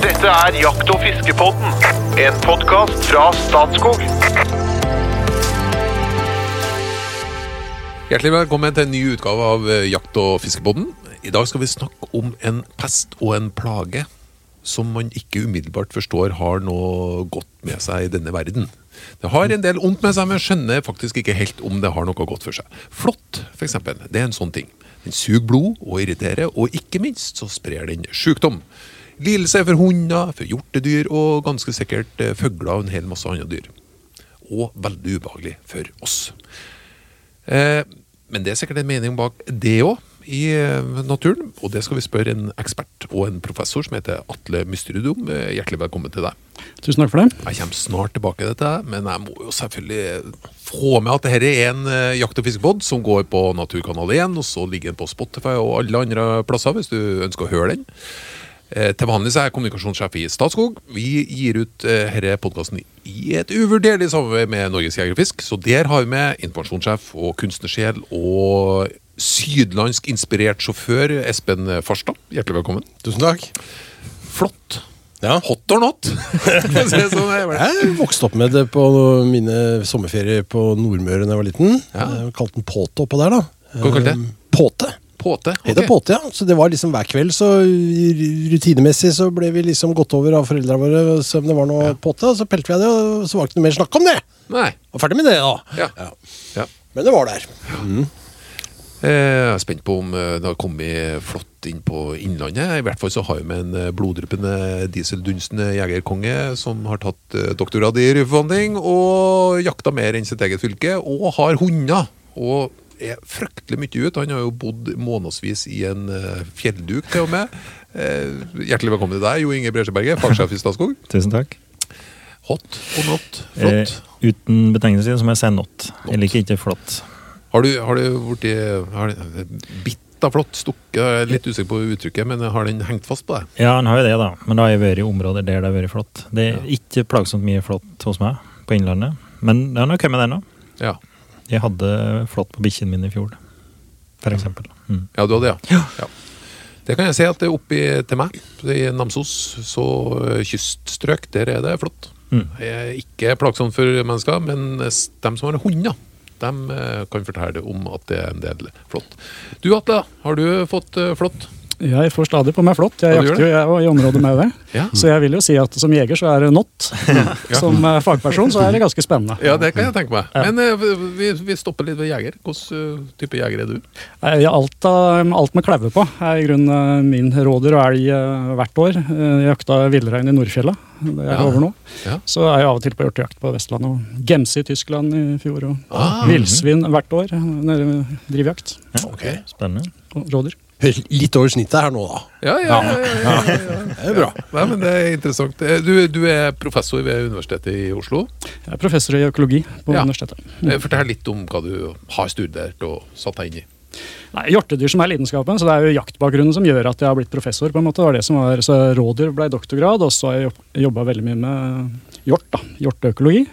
Dette er Jakt- og fiskepodden, en podkast fra Statskog. Hjertelig velkommen til en ny utgave av eh, Jakt- og fiskepodden. I dag skal vi snakke om en pest og en plage som man ikke umiddelbart forstår har noe godt med seg i denne verden. Det har en del ondt med seg, men skjønner faktisk ikke helt om det har noe godt for seg. Flått, f.eks., det er en sånn ting. Den suger blod og irriterer, og ikke minst så sprer den sykdom. Lidelse for hunder, for hjortedyr og ganske sikkert eh, fugler og en hel masse andre dyr. Og veldig ubehagelig for oss. Eh, men det er sikkert en mening bak det òg i eh, naturen, og det skal vi spørre en ekspert og en professor som heter Atle Mysterudum. Hjertelig velkommen til deg. Tusen takk for det. Jeg kommer snart tilbake til dette, men jeg må jo selvfølgelig få med at dette er en eh, jakt- og fiskepod som går på Naturkanal 1, og så ligger den på Spotify og alle andre plasser hvis du ønsker å høre den. Eh, Til vanlig så er jeg kommunikasjonssjef i Statskog. Vi gir ut eh, denne podkasten i et uvurderlig samarbeid med Norges Jeger og Fisk. Så der har vi med informasjonssjef og kunstnersjel og sydlandsk inspirert sjåfør Espen Farstad. Hjertelig velkommen. Tusen takk. Flott. Ja. Hot or not? Sånn, Jeg vokste opp med det på mine sommerferier på Nordmøre da jeg var liten. Jeg kalte den Påte oppå der, da. Hva kalte det? Eh, Påte. Påte. Okay. Det Påte, ja. Så det var liksom hver kveld, så rutinemessig så ble vi liksom gått over av foreldra våre som om det var noe påte, og så pelte vi av det, og så var det ikke noe mer snakk om det. Nei. Og ferdig med det, da. Ja. Ja. ja. Men det var der. Mm. Jeg er spent på om eh, det har kommet flott inn på Innlandet. I hvert fall så har vi en eh, bloddryppende dieseldunstende jegerkonge som har tatt eh, doktorgrad i rypeforvandling og jakta mer enn sitt eget fylke, og har hunder. Og er fryktelig mye ute. Han har jo bodd månedsvis i en eh, fjellduk, til og med. Hjertelig velkommen til deg, Jo Inge Bresjeberget, fagsjef i Statskog. Tusen takk. Hot og not. Flott. Eh, uten betegnelse så må jeg si not. Jeg liker ikke flott. Har du, har du du- Bitt av flott stukket? Jeg er litt usikker på uttrykket, men har den hengt fast på deg? Ja, den har jo det, da. Men da har jeg vært i områder der det har vært flott. Det er ikke plagsomt mye flott hos meg på Innlandet. Men det har kommet ennå. nå. Ja. Jeg hadde flott på bikkjen min i fjor, eksempel. Mm. Ja, du hadde det, ja. ja. Det kan jeg si at det er oppi til meg, i Namsos, så kyststrøk, der er det flott. Mm. Ikke plagsomt for mennesker, men dem som har hunder, de kan fortelle om at det er en del flott. Du Atle, har du fått ø, flott? Jeg får stadig på meg flått. Jeg jakter jo jeg, i området med det. Ja. Så jeg vil jo si at som jeger så er det not. Som eh, fagperson så er det ganske spennende. Ja, det kan jeg tenke meg. Men vi, vi stopper litt ved jeger. Hvilken type jeger er du? Jeg, alt, alt med klauve på er i grunnen eh, min rådyr og elg eh, hvert år. Eh, Jeg jakta villrein i Nordfjella. Det er Ja. over nå. Ja. Så er jeg av og til på hjortejakt på Vestlandet. Og Gemse i Tyskland i fjor. Og Ah. villsvin hvert år. Nede ved drivjakt. Ja, okay. Spennende. Og rådyr. Litt over snittet her nå, da. Ja, ja, ja. ja, ja, ja. Det er bra. Nei, men Det er interessant. Eh, Du, du er professor ved Universitetet i Oslo. Jeg er professor i økologi på Ja. universitetet. Eh, Fortell litt om hva du har studert og satt deg inn i. Nei, Hjortedyr som er lidenskapen, så det er jo jaktbakgrunnen som gjør at jeg har blitt professor. på en måte, det var det som var, så Rådyr ble doktorgrad, og så har jeg jobba veldig mye med hjort. da, Hjorteøkologi.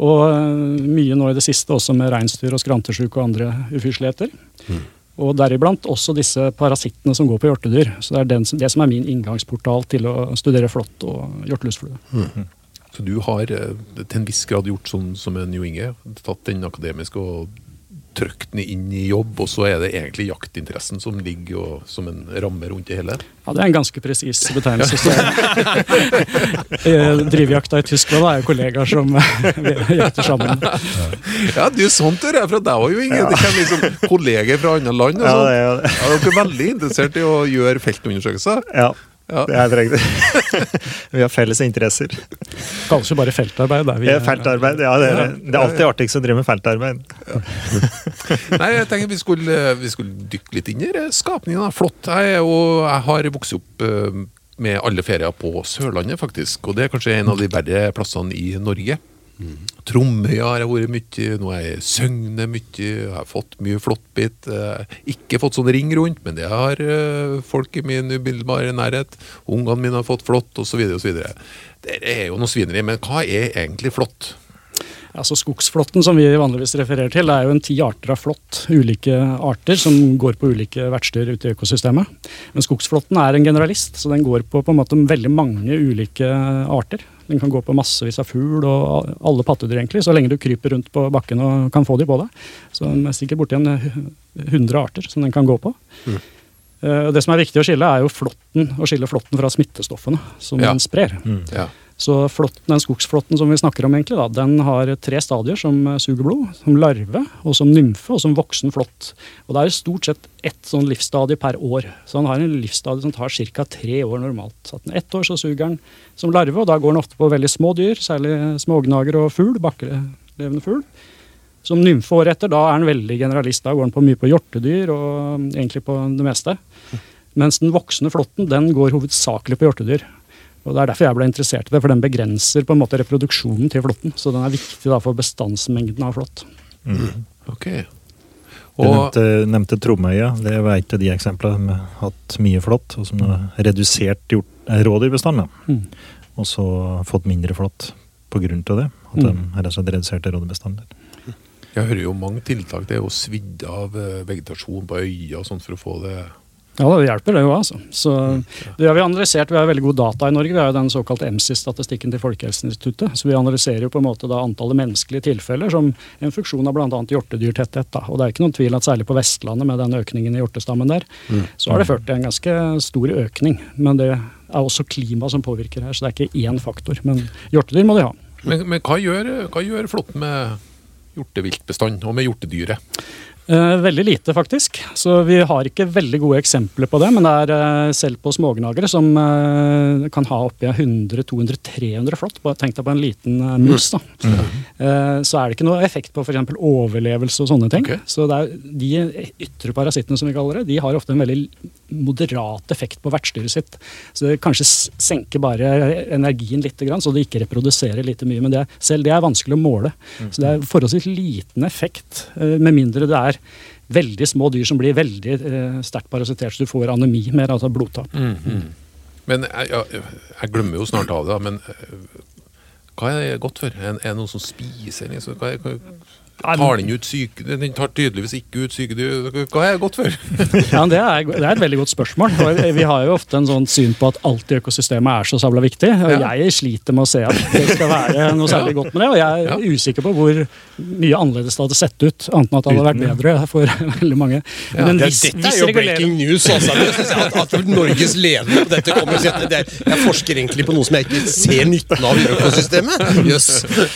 Og øh, mye nå i det siste også med reinsdyr og skrantesjuk og andre ufysligheter. Og deriblant også disse parasittene som går på hjortedyr. Så det er den, det som er min inngangsportal til å studere flått og hjortelusflue. Så du har eh, til en viss grad gjort sånn som en Jo Inge. Tatt den akademiske og trykt den inn i jobb, og så er det egentlig jaktinteressen som ligger og, som en ramme rundt det hele. Ja, Det er en ganske presis betegnelse. Så Eh, Drivjakta i Tyskland er jo kollegaer som jakter sammen. Ja, du, sånt hører jeg fra deg òg, Inge. Det kommer liksom kolleger fra andre land. Og Ja, det er. Ja, dere er veldig interessert i å gjøre feltundersøkelser. Ja, Ja. det er riktig. Vi har felles interesser. Kanskje bare feltarbeid. Der vi, er feltarbeid. Ja, det er, det er alltid artigst å drive med feltarbeid. Nei, jeg tenker vi skulle, vi skulle dykke litt inn i skapningen. Flott. Jeg, er jo- jeg har vokst opp eh, med alle ferier på Sørlandet, faktisk. Og det er kanskje en av de verre plassene i Norge. Tromøya har jeg vært mye, nå er jeg søgnet Søgne mye, jeg har fått mye flåttbitt. eh, Ikke fått sånn ring rundt, men det har eh, folk i min umiddelbare nærhet. Ungene mine har fått flått, osv. osv. Det er jo noe svineri, men hva er egentlig flått? Altså Skogsflåtten som vi vanligvis refererer til, det er jo en ti arter av flått. Ulike arter som går på ulike vertsdyr ute i økosystemet. Men skogsflåtten er en generalist, så den går på, på en måte veldig mange ulike arter. Den kan gå på massevis av fugl og alle pattedyr, egentlig, så lenge du kryper rundt på bakken og kan få de på deg. Så den er sikkert borti en 100 arter som den kan gå på. Mm. Uh, det som er viktig å skille, er jo flåtten, å skille flåtten fra smittestoffene som Ja. den sprer. Mm. Ja. Så flåtten, den skogsflåtten som vi snakker om, egentlig, da, den har tre stadier som eh, suger blod. Som larve, og som nymfe og som voksen flått. Og det er stort sett ett sånn livsstadie per år. Så han har en livsstadie som tar ca. tre år normalt. Så den ett år så suger den som larve, og da går den ofte på veldig små dyr, særlig smågnager og fugl, bakkelevende fugl. Som nymfe året etter, da er den veldig generalist. Da går den på mye på hjortedyr og mm, egentlig på det meste. Mens den voksne flåtten den går hovedsakelig på hjortedyr. Og Det er derfor jeg ble interessert i det, for den begrenser på en måte reproduksjonen til flåtten. Så den er viktig da for bestandsmengden av flått. Mm. Du Og nevnte, nevnte Tromøya. Det var et av de eksemplene som har hatt mye flått, og som har redusert hjort- eh, rådyrbestanden. Mm. Og så fått mindre flått av det. At de har reduserte rådyrbestanden. jeg hører jo mange tiltak. Det er jo svidd av eh, vegetasjon på øya og sånt for å få det Ja, det hjelper det jo, altså. Så det har vi analysert. Vi har veldig god data i Norge. Vi har jo den såkalte MSIS-statistikken til Folkehelseinstituttet. Så vi analyserer jo på en måte da antallet menneskelige tilfeller som en funksjon av bl.a. hjortedyrtetthet. Da. Og det er ikke noen tvil at særlig på Vestlandet med den økningen i hjortestammen der, så har det ført til en ganske stor økning. Men det er også klima som påvirker her, så det er ikke én faktor. Men hjortedyr må de ha. Men, men hva, gjør, hva gjør flåtten med hjorteviltbestand og med hjortedyret? Eh, veldig lite, faktisk. Så vi har ikke veldig gode eksempler på det. Men det er eh, selv på smågnagere som eh, kan ha oppi 100-200-300 flått. Tenk deg på en liten eh, mus. da. Eh, så er det ikke noe effekt på f.eks. overlevelse og sånne ting. Okay. Så er, de ytre parasittene som vi kaller det, de har ofte en veldig moderat effekt på vertsdyret sitt. Så det kanskje senker bare energien litt, så det ikke reproduserer lite mye. Men det, selv det er vanskelig å måle. Så det er forholdsvis liten effekt, med mindre det er veldig små dyr som blir veldig eh, sterkt parasittert, så du får anemi mer, altså blodtap. Men jeg, jeg, jeg glemmer jo snart av det, men eh, hva er det godt for? Er det noen som spiser liksom? Hva er, hva, tar den ut syke... Den tar tydeligvis ikke ut sykedyr. Hva er det godt for? Ja, det er, det er et veldig godt spørsmål. Og vi- har jo ofte en sånn syn på at alt i økosystemet er så sabla viktig. Og Ja. jeg sliter med å se at det skal være noe særlig godt med det. Og jeg er Ja. usikker på hvor mye annerledes det hadde sett ut, annet enn at det hadde vært bedre for veldig mange. Men en Ja, viss, dette er jo breaking news. Altså. Jeg at, at Norges ledende på dette kommer og sier at det er, jeg forsker egentlig på noe som jeg ikke ser nytten av i økosystemet. Jøss.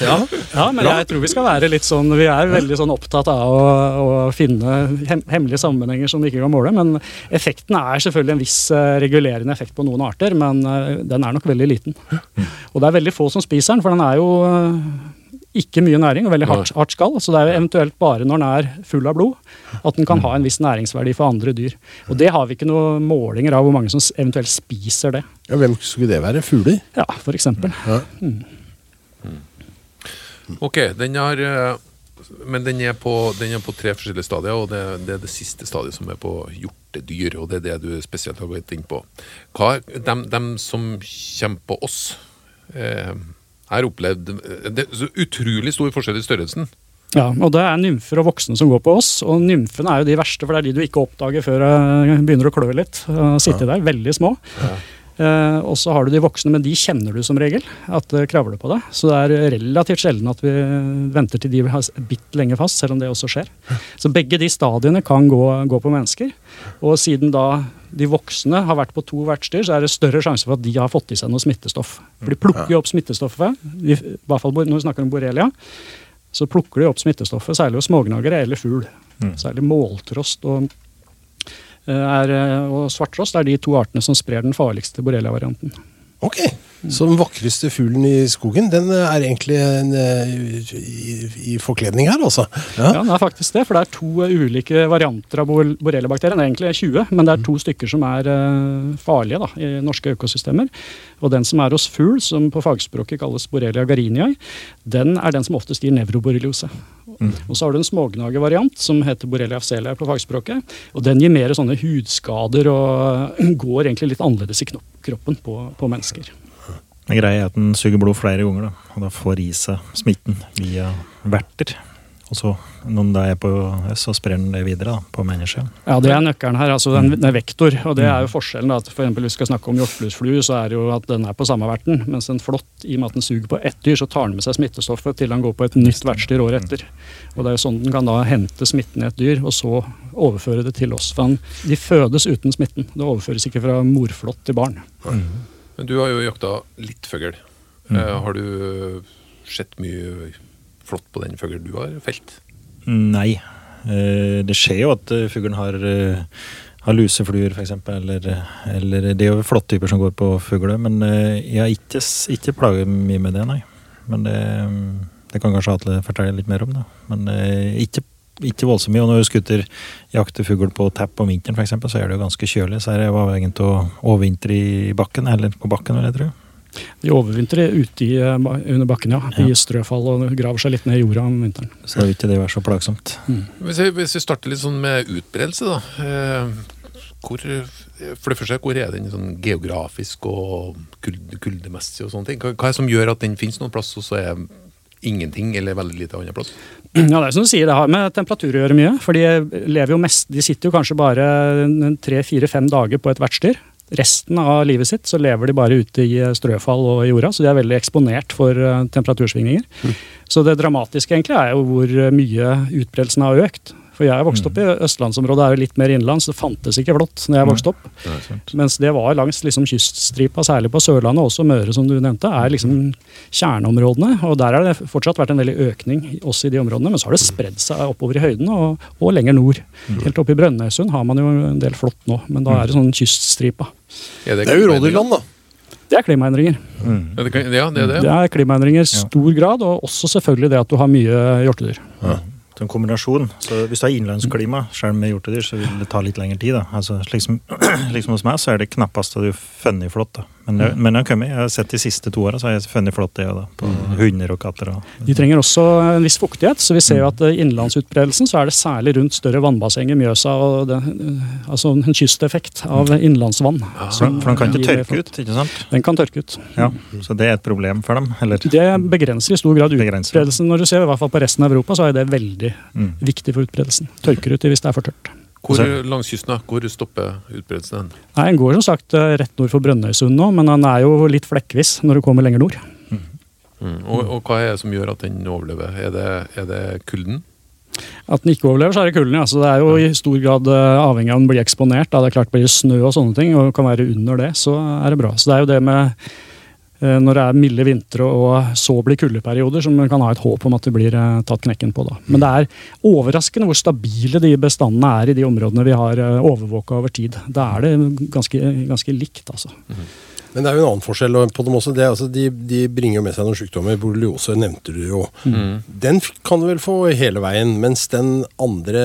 Ja. Ja, men jeg tror vi skal være litt sånn Vi er veldig sånn opptatt av å, å finne hem, hemmelige sammenhenger som vi ikke kan måle. Men effekten er selvfølgelig en viss eh, regulerende effekt på noen arter, men eh, den er nok veldig liten. Og det er veldig få som spiser den, for den er jo eh, ikke mye næring og veldig hardt, hardt skall. Så det er jo eventuelt bare når den er full av blod at den kan ha en viss næringsverdi for andre dyr. Og det har vi ikke noen målinger av hvor mange som eventuelt spiser det. ja, Hvem skulle det være? Fugler? Ja, for eksempel. Ok, den har Men den er, på, den er på tre forskjellige stadier, og det, det er det siste stadiet som er på hjortedyr. Og det er det du spesielt har gått inn på. Hva, dem, dem som kommer på oss eh, har opplevd Det er så utrolig stor forskjell i størrelsen. Ja, og det er nymfer og voksne som går på oss. Og nymfene er jo de verste, for det er de du ikke oppdager før det begynner å klø litt. og Sitte der, veldig små. Eh, og så har du de voksne, men de kjenner du som regel at det kravler på deg. Så det er relativt sjelden at vi venter til de har bitt lenge fast, selv om det også skjer. Så begge de stadiene kan gå, gå på mennesker. Og siden da de voksne har vært på to vertsdyr, så er det større sjanse for at de har fått i seg noe smittestoff. For de plukker jo opp smittestoffet, i, hvert fall når vi snakker om borrelia så plukker de opp smittestoffet, særlig hos smågnagere eller fugl. Særlig måltrost og, eh, er, eh, og svarttrost er de to artene som sprer den farligste borrelia-varianten. Ok. Så den vakreste fuglen i skogen, den er egentlig en, eh, i, i forkledning her, altså. Ja, det er faktisk det, for det er to eh, ulike varianter av bor- Det er egentlig 20, men det er to stykker som er eh, farlige da, i norske økosystemer. Og den som er hos fugl, som på fagspråket kalles borrelia gariniae, den er den som oftest gir nevroborreliose. Og så har du en smågnagervariant som heter borrelia afzelia på fagspråket. Og den gir mer sånne hudskader og går egentlig litt annerledes i kroppen på, på mennesker. Men Greia er at den suger blod flere ganger, da, og da får i seg smitten via verter. Og så, når den er på oss, så sprer den det videre da, på mennesker. Ja, Det er nøkkelen her. altså den, den er vektor. og Det er jo forskjellen. da, at for eksempel, Hvis vi skal snakke om hjorteblusflue, så er det jo at den er på samme verten. Mens en flått, i og med at den suger på ett dyr, så tar den med seg smittestoffet til den går på et nytt vertsdyr året etter. Og Det er jo sånn den kan da hente smitten i et dyr, og så overføre det til oss. For De fødes uten smitten. Det overføres ikke fra morflått til barn. Men du har jo jakta litt fugl. Eh, har du sett mye flott på den fuglen du har felt? Nei. Eh, Det skjer jo at eh, fuglen har, har lusefluer, f.eks. Eller, eller det er jo flåttyper som går på fugler. Men jeg har ikke, ikke plaget mye med det, nei. Men det, det kan kanskje Atle fortelle litt mer om. da. Men ikke, ikke voldsomt mye. Og når skuter jakter fugl på tepp om vinteren, eksempel, så er det jo ganske kjølig. Så er det avhengig av å overvintre i bakken, eller på bakken, vil jeg tro. De overvintrer ute i, eh, under bakken, ja. I strøfall og graver seg litt ned i jorda om vinteren. Så det vil ikke det være så plagsomt. Hvis vi, hvis vi starter litt sånn med utbredelse, da. Eh, hvor, for det første, hvor er den sånn geografisk og kuldemessig og sånne ting? Hva er det som gjør at den finnes noen plass, og så er ingenting eller veldig lite annen plass? Ja, det er som du sier, det har med temperatur å gjøre mye. For de lever jo mest, de sitter jo kanskje bare tre-fire-fem dager på et vertsdyr. Resten av livet sitt så lever de bare ute i strøfall og i jorda, så de er veldig eksponert for temperatursvingninger. temperatursvingninger. Så det dramatiske egentlig er jo hvor mye utbredelsen har økt. For jeg vokste vokst opp i østlandsområdet, er jo litt mer innenlands. Det fantes ikke blått når jeg vokste opp. Mens det var langs liksom kyststripa, særlig på Sørlandet, også Møre, som du nevnte, er liksom kjerneområdene. Og der har det fortsatt vært en veldig økning også i de områdene. Men så har det spredd seg oppover i høyden og, og lenger nord. Helt oppe i Brønnøysund har man jo en del flått nå, men da er det sånn kyststripa. Det er jo rådyrland, da. Det er klimaendringer. Mm. det, ja, det er det. Det er klimaendringer i stor grad, og også selvfølgelig det at du har mye hjortedyr. Det en kombinasjon. Så hvis du har innlandsklima, selv med hjortedyr, så vil det ta litt lengre tid. da. Altså, slik, som, slik som hos meg, så er det knappast at du funnet flått. da. Men, det, men jeg. Jeg har sett de siste to åra, så har jeg funnet flott det da. På hunder og katter. og... De trenger også en viss fuktighet, så vi ser jo at i innlandsutbredelsen så er det særlig rundt større vannbassenger, Mjøsa, og det, eh, altså en kysteffekt av innlandsvann. For, for den kan ikke tørke ut, ikke sant? Den kan tørke ut. Ja, Så det er et problem for dem? Eller? Det begrenser i stor grad utbredelsen. Når du ser i hvert fall på resten av Europa, så er det veldig Mm. viktig for utbredelsen. Tørker ut hvis det er for tørt. Hvor altså, langs kysten, da? Hvor stopper utbredelsen hen? Nei, Den går som sagt eh, rett nord for Brønnøysund nå, men den er jo litt flekkvis når du kommer lenger nord. Mm. Og, og hva er det som gjør at den overlever? Er det, er det kulden? At den ikke overlever, så er det kulden. Ja. Så det er jo i stor grad eh, avhengig av om den blir eksponert. Da. Det er klart Blir det snø og sånne ting, og kan være under det, så er det bra. Så det er jo det med når det er milde vintre og så blir kuldeperioder, som man kan ha et håp om at det blir eh, tatt knekken på. da. Men det er overraskende hvor stabile de bestandene er i de områdene vi har uh, overvåka over tid. Da er det ganske, ganske likt, altså. Men det er jo en annen forskjell på dem også. Det er, altså, de, de bringer jo med seg noen sykdommer. Borreliose nevnte du jo. Den kan du vel få hele veien, mens den andre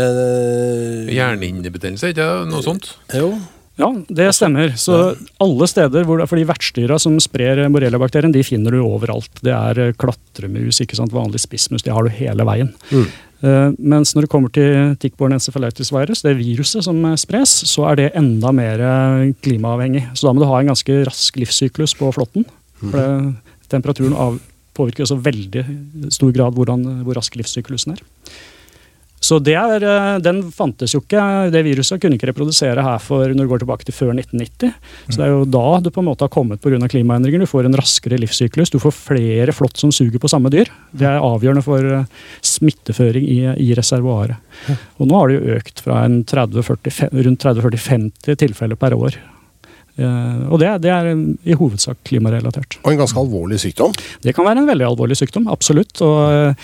Hjernehinnebetennelse, ikke det? Noe sånt? Jo. Ja, det stemmer. Så alle steder hvor det, fordi vertsdyra som sprer borreliabakterien, de finner du overalt. Det er eh, klatremus, ikke sant, vanlig spissmus, de har du hele veien. Eh, mens når det kommer til tickborn encephalitis virus, det viruset som eh, spres, så er det enda mer klimaavhengig. Så da må du ha en ganske rask livssyklus på flåtten. For det, temperaturen av, påvirker også veldig stor grad hvordan, hvor rask livssyklusen er. Så det er, eh, Den fantes jo ikke. Det viruset kunne ikke reprodusere her for når du går tilbake til før 1990. Så det er jo da du på en måte har kommet pga. klimaendringer. Du får en raskere livssyklus. Du får flere flått som suger på samme dyr. Det er avgjørende for eh, smitteføring i, i reservoaret. Og nå har det jo økt fra en 30, 40, rundt 30-40-50 tilfeller per år. Eh, og det, det er i hovedsak klimarelatert. Og en ganske alvorlig sykdom. Det kan være en veldig alvorlig sykdom, absolutt. og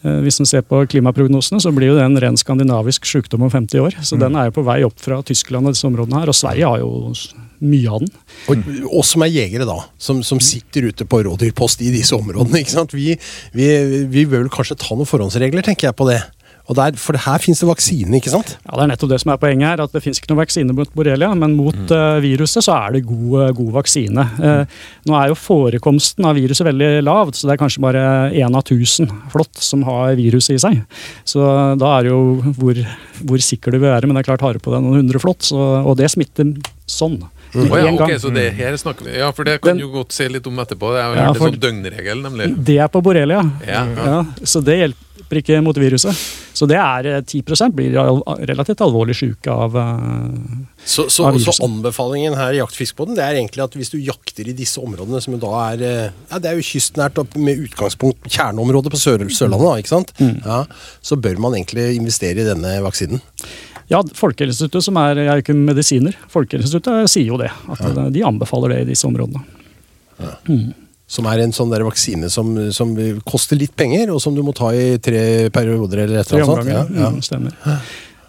hvis man ser på klimaprognosene, så blir jo det en ren skandinavisk sykdom om 50 år. Så den er jo på vei opp fra Tyskland og disse områdene her, og Sverige har jo mye av den. Og oss som er jegere, da, som, som sitter ute på rådyrpost i disse områdene, ikke sant? Vi, vi, vi bør vel kanskje ta noen forhåndsregler, tenker jeg på det. Og der, for her finnes det vaksine, ikke sant? Ja, Det er nettopp det som er poenget her, at det finnes ikke noen vaksine mot borrelia, men mot eh, viruset så er det god, eh, god vaksine. Uh, nå er jo forekomsten av viruset veldig lav, så det er kanskje bare én av tusen flått som har viruset i seg. Så da er det jo hvor, hvor sikker du vil være, men det er klart har du på deg noen hundre flått, så, og det smitter sånn. Mm. Oh, ja, okay, ok, så det her snakker vi Ja, for det kan Den- du godt si litt om etterpå. Det er jo Ja, for- en sånn døgnregel, nemlig. Det er på borrelia. Ja, ja. Ja, så det hjelper ikke mot viruset. Så det er eh, 10% blir relativt alvorlig syke av eh, Så, så, Av så anbefalingen her i Jaktfiskebåten det er egentlig at hvis du jakter i disse områdene, som da er eh, Ja, det er jo kystnært med utgangspunkt kjerneområdet på Sør Sørlandet, da, ikke sant? Ja, så bør man egentlig investere i denne vaksinen. Ja, Folkehelseinstituttet, som er, jeg er ikke medisiner, Folkehelseinstituttet sier jo det. At ja. de anbefaler det i disse områdene. Som er en sånn der vaksine som, som koster litt penger, og som du må ta i tre perioder eller et eller annet. Ja, ja. Mm, stemmer.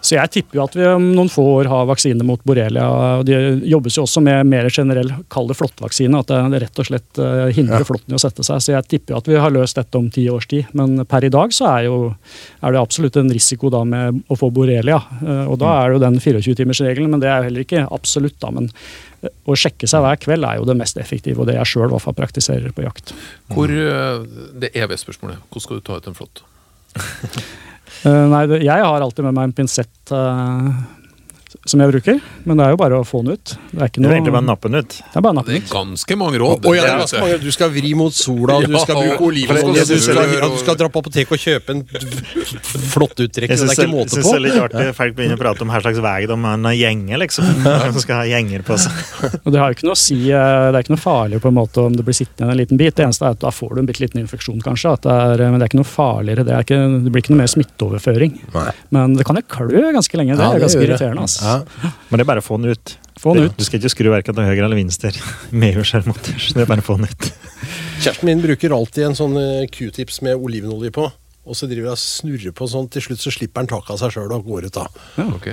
Så jeg tipper jo at vi om noen få år har vaksine mot borrelia. og Det jobbes jo også med mer generell, kall det flåttvaksine. At det rett og slett hindrer hindrer flåtten i å sette seg. Så jeg tipper jo at vi har løst dette om ti års tid. Men per i dag så er, jo, er det absolutt en risiko da med å få borrelia. Eh, Og da er det jo den 24-timersregelen, men det er jo heller ikke absolutt, da. Men eh, å sjekke seg hver kveld er jo det mest effektive, og det jeg sjøl praktiserer på jakt. Hvor eh, Det evige spørsmålet. Hvordan skal du ta ut en flått? Eh, nei, jeg har alltid med meg en pinsett eh, som jeg bruker, men det er jo bare å få den ut. Det er ikke Det er egentlig bare å nappe den ut. Det er bare å nappe Det er ganske mange råd. Oh, ja, mange. Du skal vri mot sola, du skal Ja, bruke olivenolje, du skal, ja, du skal dra på apoteket og kjøpe en flott uttrekk. Jeg Det er ikke måte på. synes syns det er litt artig folk begynner å prate om her slags vei de har en gjenge, liksom. De skal ha gjenger på seg. Og det har jo ikke noe å si, eh, det er ikke noe farlig på en måte om det blir sittende igjen en liten bit. Det eneste er at da får du en bitte liten infeksjon, kanskje. At det er, men det er ikke noe farligere. Det, er ikke, det blir ikke noe mer smitteoverføring. Nei. Men det kan jo klø ganske lenge. Det Ja, er ganske irriterende. Altså. Ja. Men det er bare å få den ut. Få den ut. Du skal ikke skru verken til høyre eller venstre. Med eller så Det er bare å få den ut. Kjæresten min bruker alltid en sånn eh, q-tips med olivenolje på. Og så driver jeg og snurrer på sånn, til slutt så slipper han taket av seg sjøl og går ut da. Ja, Ok.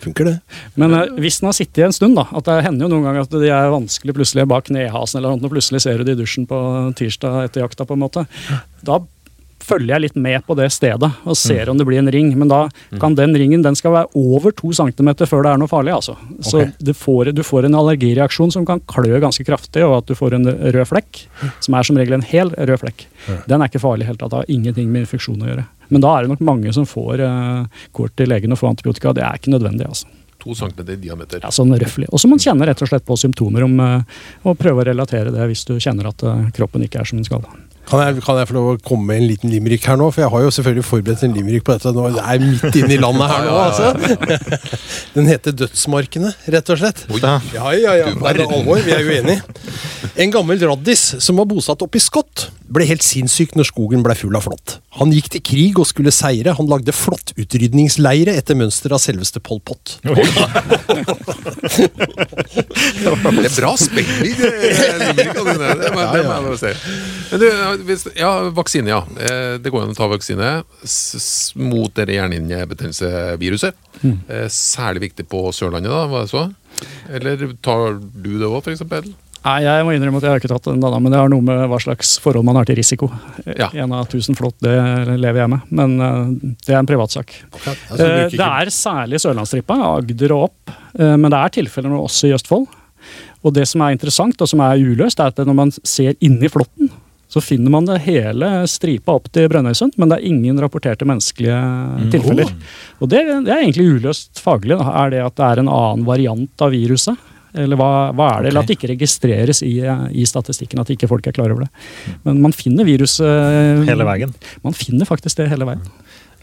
Funker det? Men uh, hvis den har sittet en stund, da, at det hender jo noen ganger at de er vanskelig plutselig bak knehasen, eller noe, plutselig ser du det i dusjen på tirsdag etter jakta, på en måte. Da følger jeg litt med på det stedet og ser om det blir en ring. Men da kan den ringen den skal være over to centimeter før det er noe farlig. altså. Så okay. du, får, du får en allergireaksjon som kan klø ganske kraftig, og at du får en rød flekk, som er som regel en hel rød flekk. Den er ikke farlig i det hele tatt. Det har ingenting med infeksjon å gjøre. Men da er det nok mange som får eh, går til legen og får antibiotika. Det er ikke nødvendig. altså. To centimeter i diameter. Ja, sånn røffelig. Og så må man kjenne rett og slett på symptomer om, eh, og prøve å relatere det hvis du kjenner at eh, kroppen ikke er som den skal. Kan jeg, kan jeg få lov å komme med en liten limerick her nå? For jeg har jo selvfølgelig forberedt en limerick på dette. Nå det er midt inne i landet her nå, altså. Den heter Dødsmarkene, rett og slett. Ja, ja, ja. Det er alvor, vi er jo enige. En gammel raddis som var bosatt oppe i Skott, ble helt sinnssyk når skogen ble full av flått. Han gikk til krig og skulle seire. Han lagde flåttutrydningsleire etter mønster av selveste Pol Pot. Det er bra spill i det, limerickene dine. Det må, det må jeg si. Men du, hvis, ja, vaksine, ja. Eh, Det går an å ta vaksine mot det hjernehinnebetennelsesviruset. Eh, Særlig viktig på Sørlandet, da, var det så? Eller tar du det òg, f.eks.? Nei, Jeg må innrømme at jeg har ikke tatt den, da, men det har noe med hva slags forhold man har til risiko. Ja. En av tusen flått, det lever jeg med, men eh, det er en privatsak. Altså, Eh, Det er særlig Sørlandstrippa, Agder og opp, eh, men det er tilfeller nå også i Østfold. Og det som er interessant, og som er uløst, er at når man ser inni flåtten, så finner man det hele stripa opp til Brønnøysund, men det er ingen rapporterte menneskelige tilfeller. Og det, det er egentlig uløst faglig. Da. Er det at det er en annen variant av viruset? Eller hva, hva er det? Eller at det ikke registreres i, i statistikken, at ikke folk er klar over det. Men man finner viruset Hele veien. Man finner faktisk det hele veien.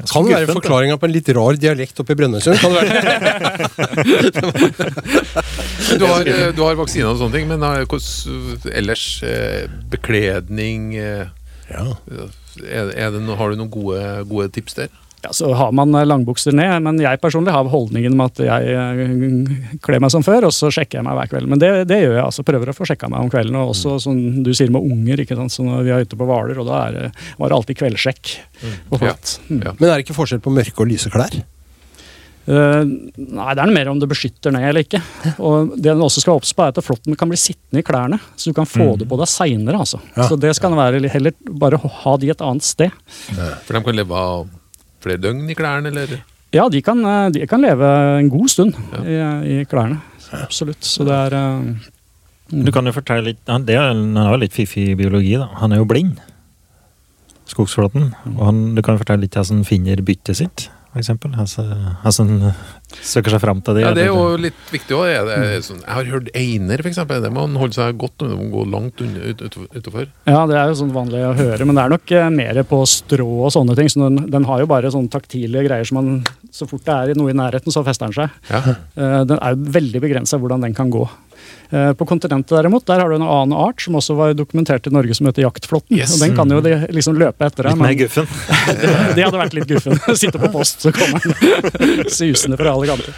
Kan det være forklaringa på en litt rar dialekt oppe i Brønnøysund? Kan det være? Du har, eh, du har vaksine og sånne ting, men eh, ellers eh, Bekledning eh, Ja. er, er det, Har du noen gode, gode tips der? Ja, så har man eh, langbukser ned, men jeg personlig har holdningen med at jeg eh, kler meg som før, og så sjekker jeg meg hver kveld. Men det, det gjør jeg, altså. Prøver å få sjekka meg om kvelden. Og også som du sier med unger, ikke sant. Så når vi er ute på Hvaler, og da er var det alltid kveldssjekk. Mm. Ja. Mm. Men er det ikke forskjell på mørke og lyse klær? Uh, nei, det er mer om det beskytter ned eller ikke. Og det den også skal være obs på, er at flåtten kan bli sittende i klærne, så du kan få det på deg seinere. Altså. Ja. Så det skal være heller bare ha de et annet sted. For de kan leve av flere døgn i klærne, eller? Ja, de kan, eh, de kan leve en god stund i, i klærne. Absolutt. Så det er uh, Du kan jo fortelle litt Han, er, jo litt fiffig biologi, da. Han er jo blind. Skogsflåten. Og han, du kan jo fortelle litt hvordan han finner byttet sitt, for Altså, Altså, en Søker seg fram til det. Ja, Det er jo litt viktig òg. Sånn, jeg har hørt einer, f.eks. Det må man holde seg godt unna. Man må gå langt unna ut, ut, utover. Ja, det er jo sånn vanlig å høre, men det er nok eh, mer på strå og sånne ting. Så den, den har jo bare sånne taktile greier som man Så fort det er noe i nærheten, så fester den seg. Ja. Eh, Den er jo veldig begrensa hvordan den kan gå. Eh, På kontinentet derimot, der har du en annen art som også var dokumentert i Norge som heter jaktflåtten. Yes. Og den kan jo de liksom løpe etter deg. Litt mer guffen. Det hadde vært litt guffen. Sitte på post, så kommer den susende fra alle kanter.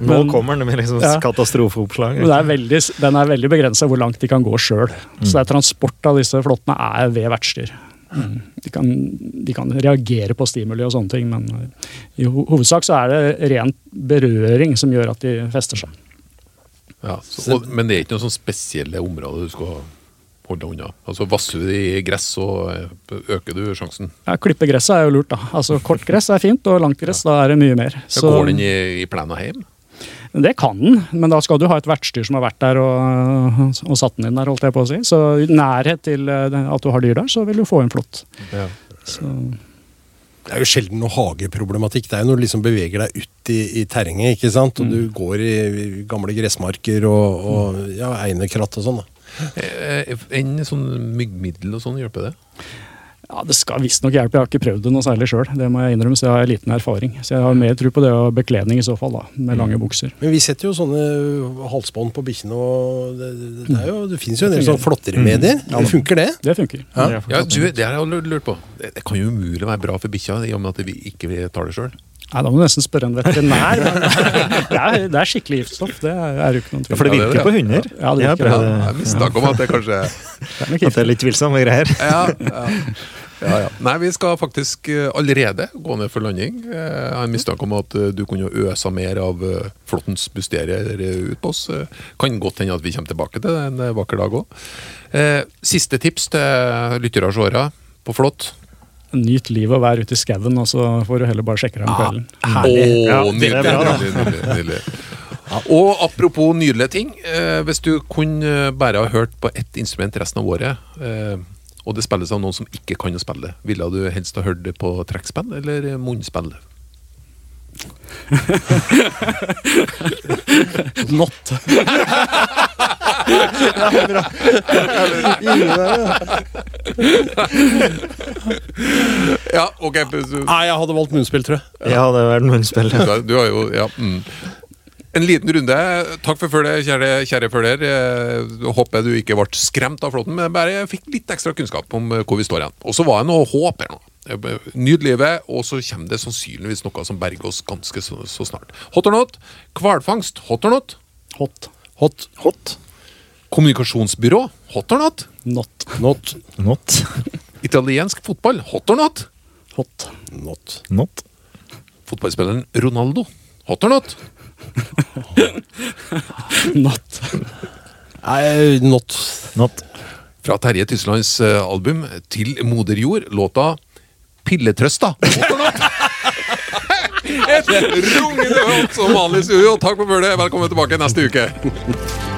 Nå kommer den med liksom Ja. katastrofeoppslag. Er veldig, den er veldig begrensa hvor langt de kan gå sjøl. Så det er transport av disse flåttene er ved vertsdyr. Mm. De kan, de kan reagere på stimuli og sånne ting, men i hovedsak så er det rent berøring som gjør at de fester seg. Ja, så, og, men det er ikke noen sånn spesielle områder du skal holde deg unna. Altså Vasser du i gress, så eh, øker du sjansen. Ja, Klippe gresset er jo lurt, da. Altså Kort gress er fint, og langt gress da er det mye mer. Så går den i, i plena hjem? Det kan den, men da skal du ha et vertsdyr som har vært der og, og satt den inn der, holdt jeg på å si. Så i nærhet til eh, at du har dyr der, så vil du få en flått. Ja. Så Det er jo sjelden noe hageproblematikk. Det er jo når du liksom beveger deg ut i, i terrenget, ikke sant. Og du går i, i gamle gressmarker og, og ja, einekratt og sånn. da. Eh, Enn sånn myggmiddel og sånn, hjelper det? Ja, Det skal visstnok hjelpe. Jeg har ikke prøvd det noe særlig sjøl. Det må jeg innrømme, så jeg har liten erfaring. Så jeg har mer tro på det og bekledning i så fall, da, med lange bukser. Men vi setter jo sånne halsbånd på bikkjene, og det, det, det, er jo, det finnes jo en del sånne flåtteremedier. Funker det? Det funker. Ja. Ja, du, Det har jeg lurt- lurt på. Det, det kan jo umulig være bra for bikkja, i og med at vi ikke tar det sjøl. Nei, Da må du nesten spørre en veterinær. Det, er, det er skikkelig giftstoff. Det er, er jo ikke noen tvil. Ja, for det Ja, det er virker det. på hunder. Ja, det virker. Ja, Jeg har mistanke om at det kanskje Det er At det er litt tvilsomme greier. ja, ja. Ja, ja. Nei, vi skal faktisk eh, allerede gå ned for landing. Eh, Jeg har en mistanke om at eh, du kunne øsa mer av flåttens mysterier ut på oss. Kan godt hende at vi kommer tilbake til det en vakker dag òg. Siste tips til lyttere og seere på flått. Nyt livet og vær ute i skauen, og så får du heller bare sjekke deg om kvelden. Herlig. Er nydelig, nydelig, nydelig, nydelig. Og apropos nydelige ting. Eh, hvis du kunne bare ha hørt på ett instrument resten av året, eh, og det spilles av noen som ikke kan å spille, ville du helst ha hørt det på trekkspill eller munnspill? Not. Ja, ok. Nei, jeg hadde valgt munnspill, tror jeg. Ja, det vært munnspill. Du har- Du har jo, ja. Mm. En liten runde. Takk for følget, kjære, kjære følger. Eh, Håper du ikke ble skremt av flåten, men bare fikk litt ekstra kunnskap om eh, hvor vi står igjen. Og så var det noe håp her nå. Eh, Nyt livet, og så kommer det sannsynligvis noe som berger oss ganske så, så snart. Hot or not? Hvalfangst? Hot or not? Hot. Hot. Hot. Kommunikasjonsbyrå? Hot or not? Not. Not. Not. Italiensk fotball? Hot or not? Hot. Not. Not. Fotballspilleren Ronaldo? Hot or not? Not. Nei, not. Not. Fra Terje Tyslands eh, album Til moder jord, låta Pilletrøsta. Et rungende håp som vanlig studio. Takk for følget. Velkommen tilbake neste uke.